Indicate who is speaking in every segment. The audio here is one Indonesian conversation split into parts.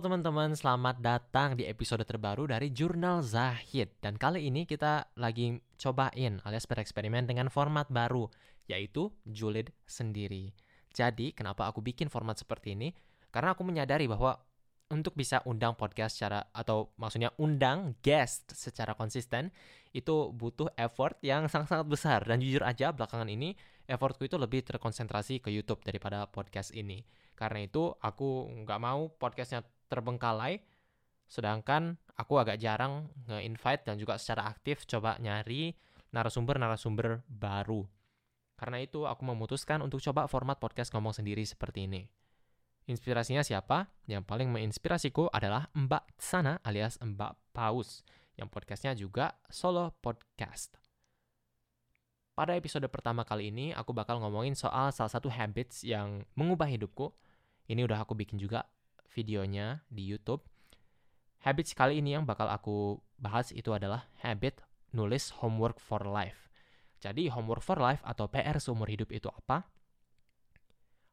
Speaker 1: Teman-teman, selamat datang di episode terbaru dari Jurnal Zahid. Dan kali ini kita lagi cobain alias bereksperimen dengan format baru, yaitu julid sendiri. Jadi, kenapa aku bikin format seperti ini? Karena aku menyadari bahwa untuk bisa undang podcast secara atau maksudnya undang guest secara konsisten itu butuh effort yang sangat-sangat besar dan jujur aja belakangan ini effortku itu lebih terkonsentrasi ke YouTube daripada podcast ini karena itu aku nggak mau podcastnya terbengkalai sedangkan aku agak jarang nge-invite dan juga secara aktif coba nyari narasumber-narasumber baru karena itu aku memutuskan untuk coba format podcast ngomong sendiri seperti ini Inspirasinya siapa? Yang paling menginspirasiku adalah Mbak Sana alias Mbak Paus, yang podcastnya juga solo podcast. Pada episode pertama kali ini, aku bakal ngomongin soal salah satu habits yang mengubah hidupku. Ini udah aku bikin juga videonya di YouTube. Habits kali ini yang bakal aku bahas itu adalah habit nulis homework for life. Jadi homework for life atau PR seumur hidup itu apa?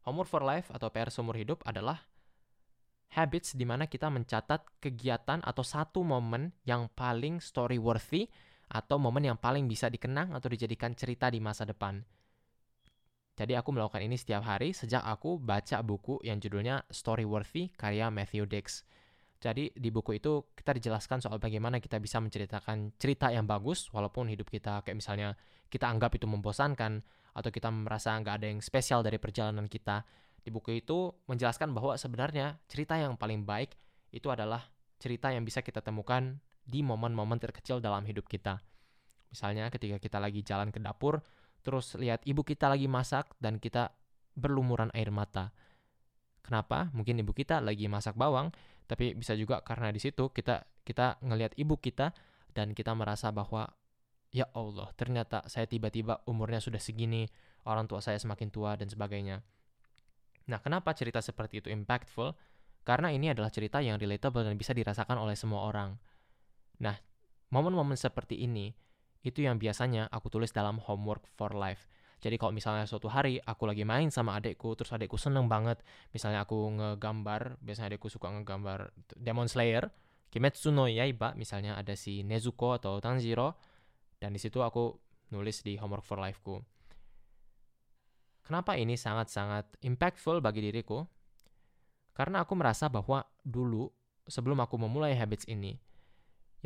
Speaker 1: Homework for Life atau PR seumur hidup adalah habits di mana kita mencatat kegiatan atau satu momen yang paling story worthy atau momen yang paling bisa dikenang atau dijadikan cerita di masa depan. Jadi aku melakukan ini setiap hari sejak aku baca buku yang judulnya Story Worthy karya Matthew Dix. Jadi di buku itu kita dijelaskan soal bagaimana kita bisa menceritakan cerita yang bagus walaupun hidup kita kayak misalnya kita anggap itu membosankan atau kita merasa nggak ada yang spesial dari perjalanan kita. Di buku itu menjelaskan bahwa sebenarnya cerita yang paling baik itu adalah cerita yang bisa kita temukan di momen-momen terkecil dalam hidup kita. Misalnya ketika kita lagi jalan ke dapur, terus lihat ibu kita lagi masak dan kita berlumuran air mata. Kenapa? Mungkin ibu kita lagi masak bawang, tapi bisa juga karena di situ kita kita ngelihat ibu kita dan kita merasa bahwa ya Allah, ternyata saya tiba-tiba umurnya sudah segini, orang tua saya semakin tua, dan sebagainya. Nah, kenapa cerita seperti itu impactful? Karena ini adalah cerita yang relatable dan bisa dirasakan oleh semua orang. Nah, momen-momen seperti ini, itu yang biasanya aku tulis dalam homework for life. Jadi kalau misalnya suatu hari aku lagi main sama adekku, terus adekku seneng banget, misalnya aku ngegambar, biasanya adekku suka ngegambar Demon Slayer, Kimetsu no Yaiba, misalnya ada si Nezuko atau Tanjiro, dan di situ aku nulis di homework for life-ku. Kenapa ini sangat-sangat impactful bagi diriku? Karena aku merasa bahwa dulu sebelum aku memulai habits ini,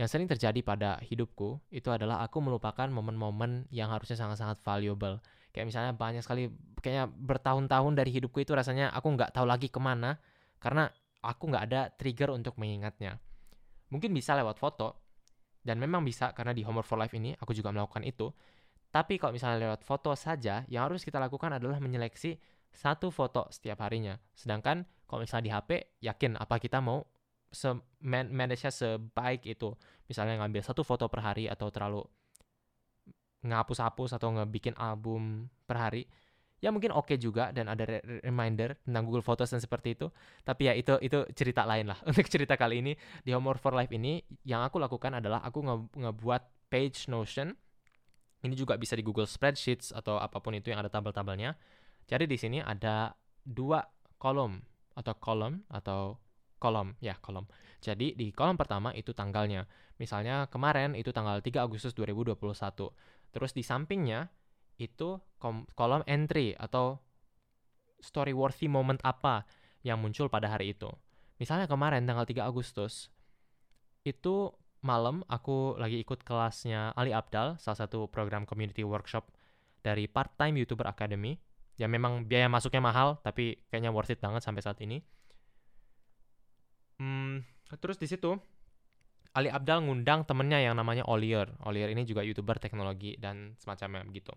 Speaker 1: yang sering terjadi pada hidupku itu adalah aku melupakan momen-momen yang harusnya sangat-sangat valuable. Kayak misalnya banyak sekali, kayaknya bertahun-tahun dari hidupku itu rasanya aku nggak tahu lagi ke mana karena aku nggak ada trigger untuk mengingatnya. Mungkin bisa lewat foto, dan memang bisa karena di Homework for Life ini aku juga melakukan itu. Tapi kalau misalnya lewat foto saja, yang harus kita lakukan adalah menyeleksi satu foto setiap harinya. Sedangkan kalau misalnya di HP, yakin apa kita mau se manage-nya sebaik itu. Misalnya ngambil satu foto per hari atau terlalu ngapus-hapus atau ngebikin album per hari ya mungkin oke okay juga dan ada re reminder tentang Google Photos dan seperti itu. Tapi ya itu itu cerita lain lah. Untuk cerita kali ini di Homework for Life ini yang aku lakukan adalah aku nge ngebuat page Notion. Ini juga bisa di Google Spreadsheets atau apa pun itu yang ada tabel-tabelnya. Jadi di sini ada dua kolom atau kolom atau kolom ya kolom. Jadi di kolom pertama itu tanggalnya. Misalnya kemarin itu tanggal 3 Agustus 2021. Terus di sampingnya itu kolom entry atau story worthy moment apa yang muncul pada hari itu. Misalnya kemarin tanggal 3 Agustus, itu malam aku lagi ikut kelasnya Ali Abdal, salah satu program community workshop dari Part-Time YouTuber Academy. Ya memang biaya masuknya mahal, tapi kayaknya worth it banget sampai saat ini Hmm, terus di situ Ali Abdal ngundang temennya yang namanya Olier. Olier ini juga YouTuber teknologi dan semacamnya begitu.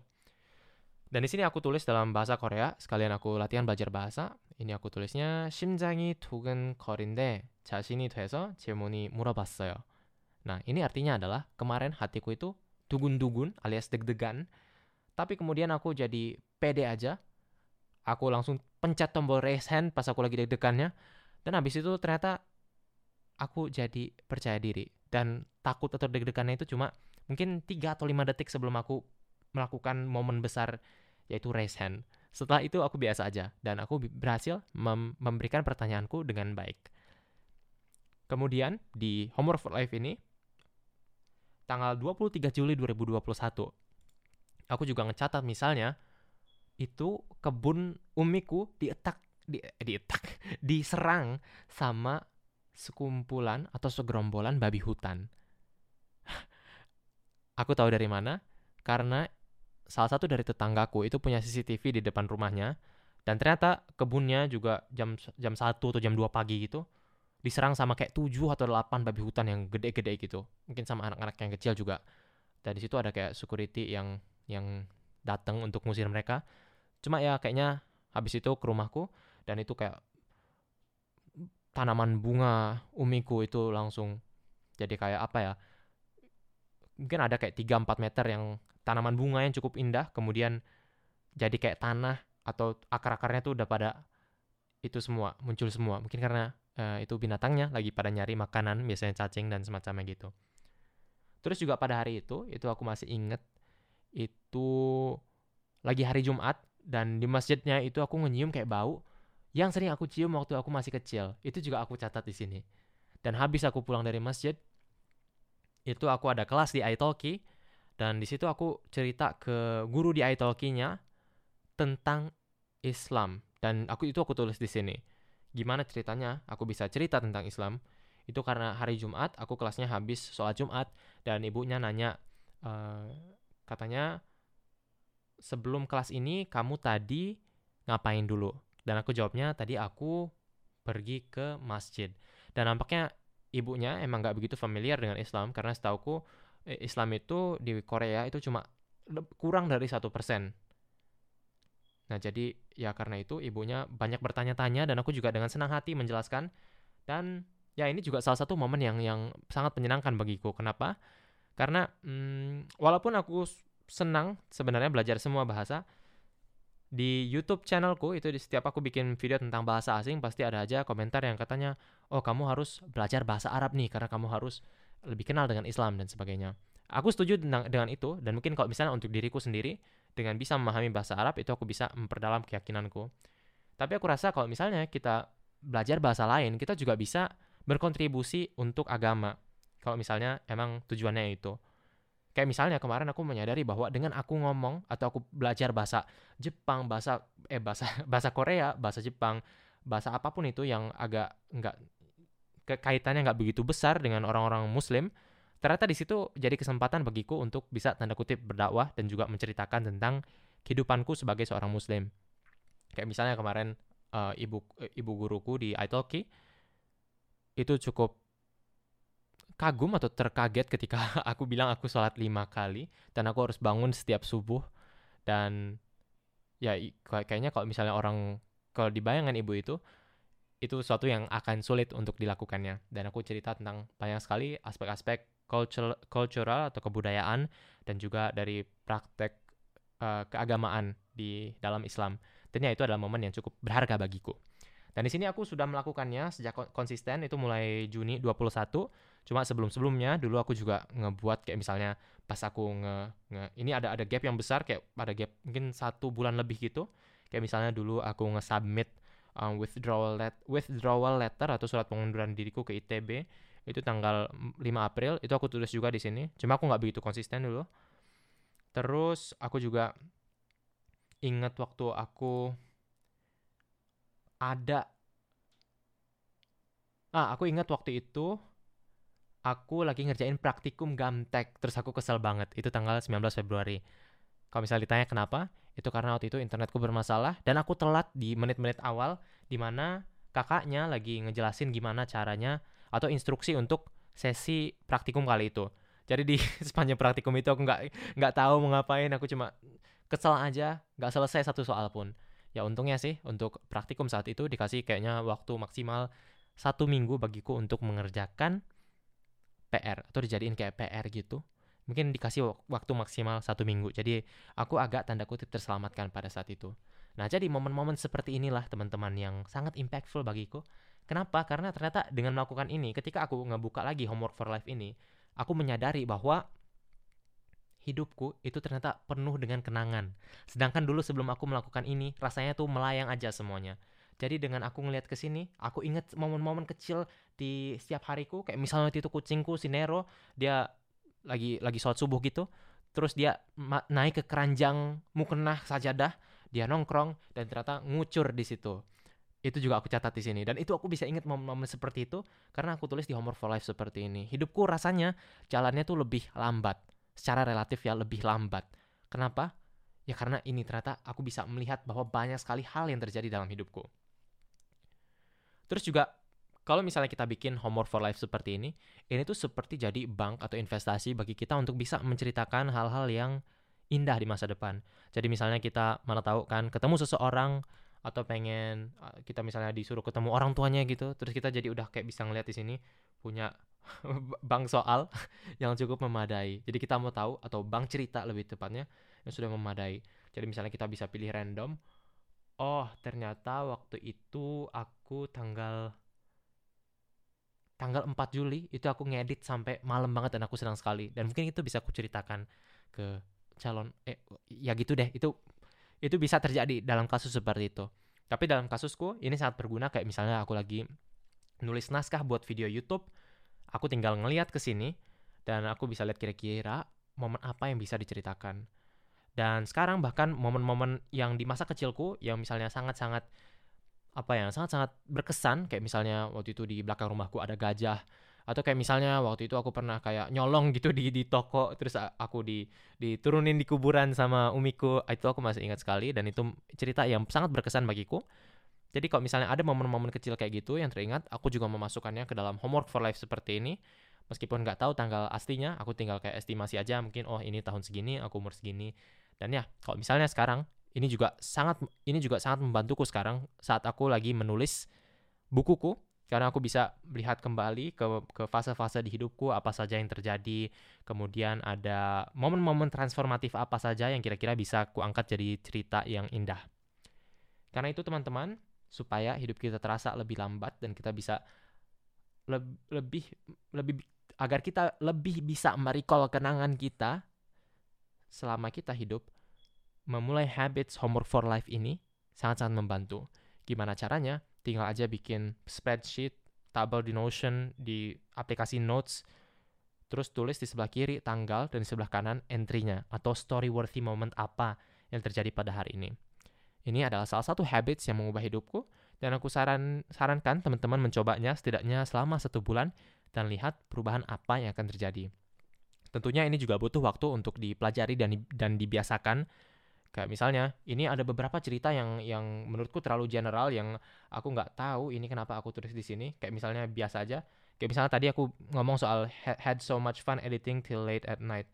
Speaker 1: Dan di sini aku tulis dalam bahasa Korea, sekalian aku latihan belajar bahasa. Ini aku tulisnya 심장이 두근거린데 자신이 돼서 질문이 물어봤어요. Nah, ini artinya adalah kemarin hatiku itu dugun-dugun alias deg-degan, tapi kemudian aku jadi pede aja. Aku langsung pencet tombol raise hand pas aku lagi deg-degannya, dan habis itu ternyata aku jadi percaya diri dan takut atau deg-degannya itu cuma mungkin 3 atau 5 detik sebelum aku melakukan momen besar yaitu raise hand. Setelah itu aku biasa aja dan aku berhasil mem memberikan pertanyaanku dengan baik. Kemudian di Homework for Life ini tanggal 23 Juli 2021 aku juga ngecatat misalnya itu kebun umiku dietak di dietak diserang sama sekumpulan atau segerombolan babi hutan. aku tahu dari mana karena salah satu dari tetanggaku itu punya CCTV di depan rumahnya dan ternyata kebunnya juga jam jam 1 atau jam 2 pagi gitu diserang sama kayak 7 atau 8 babi hutan yang gede-gede gitu. Mungkin sama anak-anak yang kecil juga. Dan di situ ada kayak security yang yang datang untuk ngusir mereka. Cuma ya kayaknya habis itu ke rumahku dan itu kayak tanaman bunga umiku itu langsung jadi kayak apa ya? Mungkin ada kayak 3 4 meter yang tanaman bunga yang cukup indah kemudian jadi kayak tanah atau akar-akarnya tuh udah pada itu semua muncul semua mungkin karena uh, itu binatangnya lagi pada nyari makanan biasanya cacing dan semacamnya gitu terus juga pada hari itu itu aku masih inget itu lagi hari Jumat dan di masjidnya itu aku nyium kayak bau yang sering aku cium waktu aku masih kecil itu juga aku catat di sini. Dan habis aku pulang dari masjid itu aku ada kelas di italki dan di situ aku cerita ke guru di italki-nya tentang Islam. Dan aku itu aku tulis di sini. Gimana ceritanya aku bisa cerita tentang Islam? Itu karena hari Jumat aku kelasnya habis sholat Jumat dan ibunya nanya uh, katanya sebelum kelas ini kamu tadi ngapain dulu dan aku jawabnya tadi aku pergi ke masjid dan nampaknya ibunya emang nggak begitu familiar dengan Islam karena setauku eh, Islam itu di Korea itu cuma kurang dari satu persen Nah, jadi ya karena itu ibunya banyak bertanya-tanya dan aku juga dengan senang hati menjelaskan dan ya ini juga salah satu momen yang yang sangat menyenangkan bagiku. Kenapa? Karena hmm, walaupun aku senang sebenarnya belajar semua bahasa di YouTube channelku itu di setiap aku bikin video tentang bahasa asing pasti ada aja komentar yang katanya, "Oh, kamu harus belajar bahasa Arab nih karena kamu harus lebih kenal dengan Islam dan sebagainya." Aku setuju dengan, dengan itu dan mungkin kalau misalnya untuk diriku sendiri dengan bisa memahami bahasa Arab itu aku bisa memperdalam keyakinanku. Tapi aku rasa kalau misalnya kita belajar bahasa lain, kita juga bisa berkontribusi untuk agama. Kalau misalnya emang tujuannya itu. Kayak misalnya kemarin aku menyadari bahwa dengan aku ngomong atau aku belajar bahasa Jepang, bahasa eh bahasa bahasa Korea, bahasa Jepang, bahasa apa pun itu yang agak enggak kaitannya nggak begitu besar dengan orang-orang Muslim, ternyata di situ jadi kesempatan bagiku untuk bisa tanda kutip berdakwah dan juga menceritakan tentang kehidupanku sebagai seorang muslim. Kayak misalnya kemarin uh, ibu uh, ibu guruku di Italki itu cukup kagum atau terkaget ketika aku bilang aku sholat lima kali dan aku harus bangun setiap subuh dan ya kayaknya kalau misalnya orang kalau dibayangkan ibu itu itu sesuatu yang akan sulit untuk dilakukannya dan aku cerita tentang banyak sekali aspek-aspek cultural, cultural atau kebudayaan dan juga dari praktek uh, keagamaan di dalam Islam. Tentunya itu adalah momen yang cukup berharga bagiku. Dan di sini aku sudah melakukannya sejak konsisten itu mulai Juni 21. Cuma sebelum-sebelumnya dulu aku juga ngebuat kayak misalnya pas aku nge, nge ini ada ada gap yang besar kayak ada gap mungkin satu bulan lebih gitu. Kayak misalnya dulu aku nge-submit um, withdrawal let, withdrawal letter atau surat pengunduran diriku ke ITB itu tanggal 5 April itu aku tulis juga di sini cuma aku nggak begitu konsisten dulu terus aku juga ingat waktu aku ada ah aku ingat waktu itu aku lagi ngerjain praktikum gamtek terus aku kesel banget itu tanggal 19 Februari kalau misalnya ditanya kenapa itu karena waktu itu internetku bermasalah dan aku telat di menit-menit awal di mana kakaknya lagi ngejelasin gimana caranya atau instruksi untuk sesi praktikum kali itu. Jadi di sepanjang praktikum itu aku nggak nggak tahu mau ngapain, aku cuma kesel aja, nggak selesai satu soal pun. Ya untungnya sih untuk praktikum saat itu dikasih kayaknya waktu maksimal satu minggu bagiku untuk mengerjakan PR atau dijadiin kayak PR gitu. Mungkin dikasih waktu maksimal satu minggu. Jadi aku agak tanda kutip terselamatkan pada saat itu. Nah jadi momen-momen seperti inilah teman-teman yang sangat impactful bagiku Kenapa? Karena ternyata dengan melakukan ini, ketika aku ngebuka lagi homework for life ini, aku menyadari bahwa hidupku itu ternyata penuh dengan kenangan. Sedangkan dulu sebelum aku melakukan ini, rasanya tuh melayang aja semuanya. Jadi dengan aku ngelihat ke sini, aku inget momen-momen kecil di setiap hariku. Kayak misalnya waktu itu kucingku si Nero, dia lagi lagi sholat subuh gitu. Terus dia naik ke keranjang mukenah sajadah, dia nongkrong dan ternyata ngucur di situ. Itu juga aku catat di sini dan itu aku bisa inget momen-momen seperti itu karena aku tulis di Homework for Life seperti ini. Hidupku rasanya jalannya tuh lebih lambat, secara relatif ya lebih lambat. Kenapa? Ya karena ini ternyata aku bisa melihat bahwa banyak sekali hal yang terjadi dalam hidupku. Terus juga kalau misalnya kita bikin homework for life seperti ini, ini tuh seperti jadi bank atau investasi bagi kita untuk bisa menceritakan hal-hal yang indah di masa depan. Jadi misalnya kita mana tahu kan ketemu seseorang atau pengen kita misalnya disuruh ketemu orang tuanya gitu, terus kita jadi udah kayak bisa ngeliat di sini punya bank soal yang cukup memadai. Jadi kita mau tahu atau bank cerita lebih tepatnya yang sudah memadai. Jadi misalnya kita bisa pilih random, oh ternyata waktu itu aku tanggal tanggal 4 Juli itu aku ngedit sampai malam banget dan aku senang sekali dan mungkin itu bisa aku ceritakan ke calon eh ya gitu deh itu itu bisa terjadi dalam kasus seperti itu. Tapi dalam kasusku ini sangat berguna kayak misalnya aku lagi nulis naskah buat video YouTube aku tinggal ngeliat ke sini dan aku bisa lihat kira-kira momen apa yang bisa diceritakan. Dan sekarang bahkan momen-momen yang di masa kecilku yang misalnya sangat-sangat apa ya, sangat-sangat berkesan kayak misalnya waktu itu di belakang rumahku ada gajah atau kayak misalnya waktu itu aku pernah kayak nyolong gitu di di toko terus aku di diturunin di kuburan sama umiku. Itu aku masih ingat sekali dan itu cerita yang sangat berkesan bagiku. Jadi kalau misalnya ada momen-momen kecil kayak gitu yang teringat aku juga memasukkannya ke dalam homework for life seperti ini. Meskipun nggak tahu tanggal aslinya aku tinggal kayak estimasi aja mungkin oh ini tahun segini aku umur segini. Dan ya, kalau misalnya sekarang ini juga sangat ini juga sangat membantuku sekarang saat aku lagi menulis bukuku karena aku bisa melihat kembali ke ke fase-fase di hidupku apa saja yang terjadi kemudian ada momen-momen transformatif apa saja yang kira-kira bisa aku angkat jadi cerita yang indah karena itu teman-teman supaya hidup kita terasa lebih lambat dan kita bisa lebih lebih agar kita lebih bisa merecall kenangan kita selama kita hidup, memulai habits homework for life ini sangat-sangat membantu. Gimana caranya? Tinggal aja bikin spreadsheet, tabel di Notion, di aplikasi Notes, terus tulis di sebelah kiri tanggal dan di sebelah kanan entry-nya atau story worthy moment apa yang terjadi pada hari ini. Ini adalah salah satu habits yang mengubah hidupku dan aku saran sarankan teman-teman mencobanya setidaknya selama satu bulan dan lihat perubahan apa yang akan terjadi. Tentunya ini juga butuh waktu untuk dipelajari dan dan dibiasakan. Kayak misalnya, ini ada beberapa cerita yang yang menurutku terlalu general yang aku nggak tahu ini kenapa aku tulis di sini. Kayak misalnya biasa aja. Kayak misalnya tadi aku ngomong soal had so much fun editing till late at night.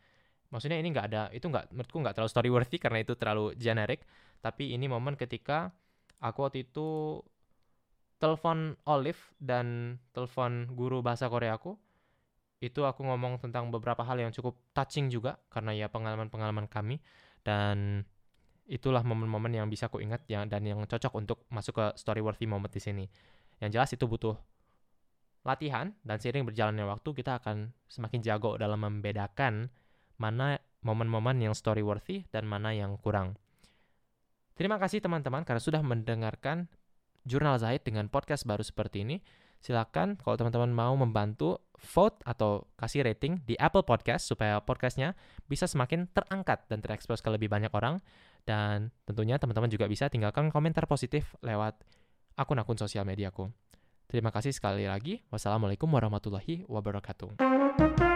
Speaker 1: Maksudnya ini nggak ada, itu nggak menurutku nggak terlalu story worthy karena itu terlalu generic. Tapi ini momen ketika aku waktu itu telepon Olive dan telepon guru bahasa Korea aku itu aku ngomong tentang beberapa hal yang cukup touching juga karena ya pengalaman-pengalaman kami dan itulah momen-momen yang bisa aku ingat yang dan yang cocok untuk masuk ke story worthy moment di sini. Yang jelas itu butuh latihan dan seiring berjalannya waktu kita akan semakin jago dalam membedakan mana momen-momen yang story worthy dan mana yang kurang. Terima kasih teman-teman karena sudah mendengarkan Jurnal Zahid dengan podcast baru seperti ini silakan kalau teman-teman mau membantu vote atau kasih rating di Apple Podcast supaya podcastnya bisa semakin terangkat dan terekspos ke lebih banyak orang. Dan tentunya teman-teman juga bisa tinggalkan komentar positif lewat akun-akun sosial mediaku. Terima kasih sekali lagi. Wassalamualaikum warahmatullahi wabarakatuh.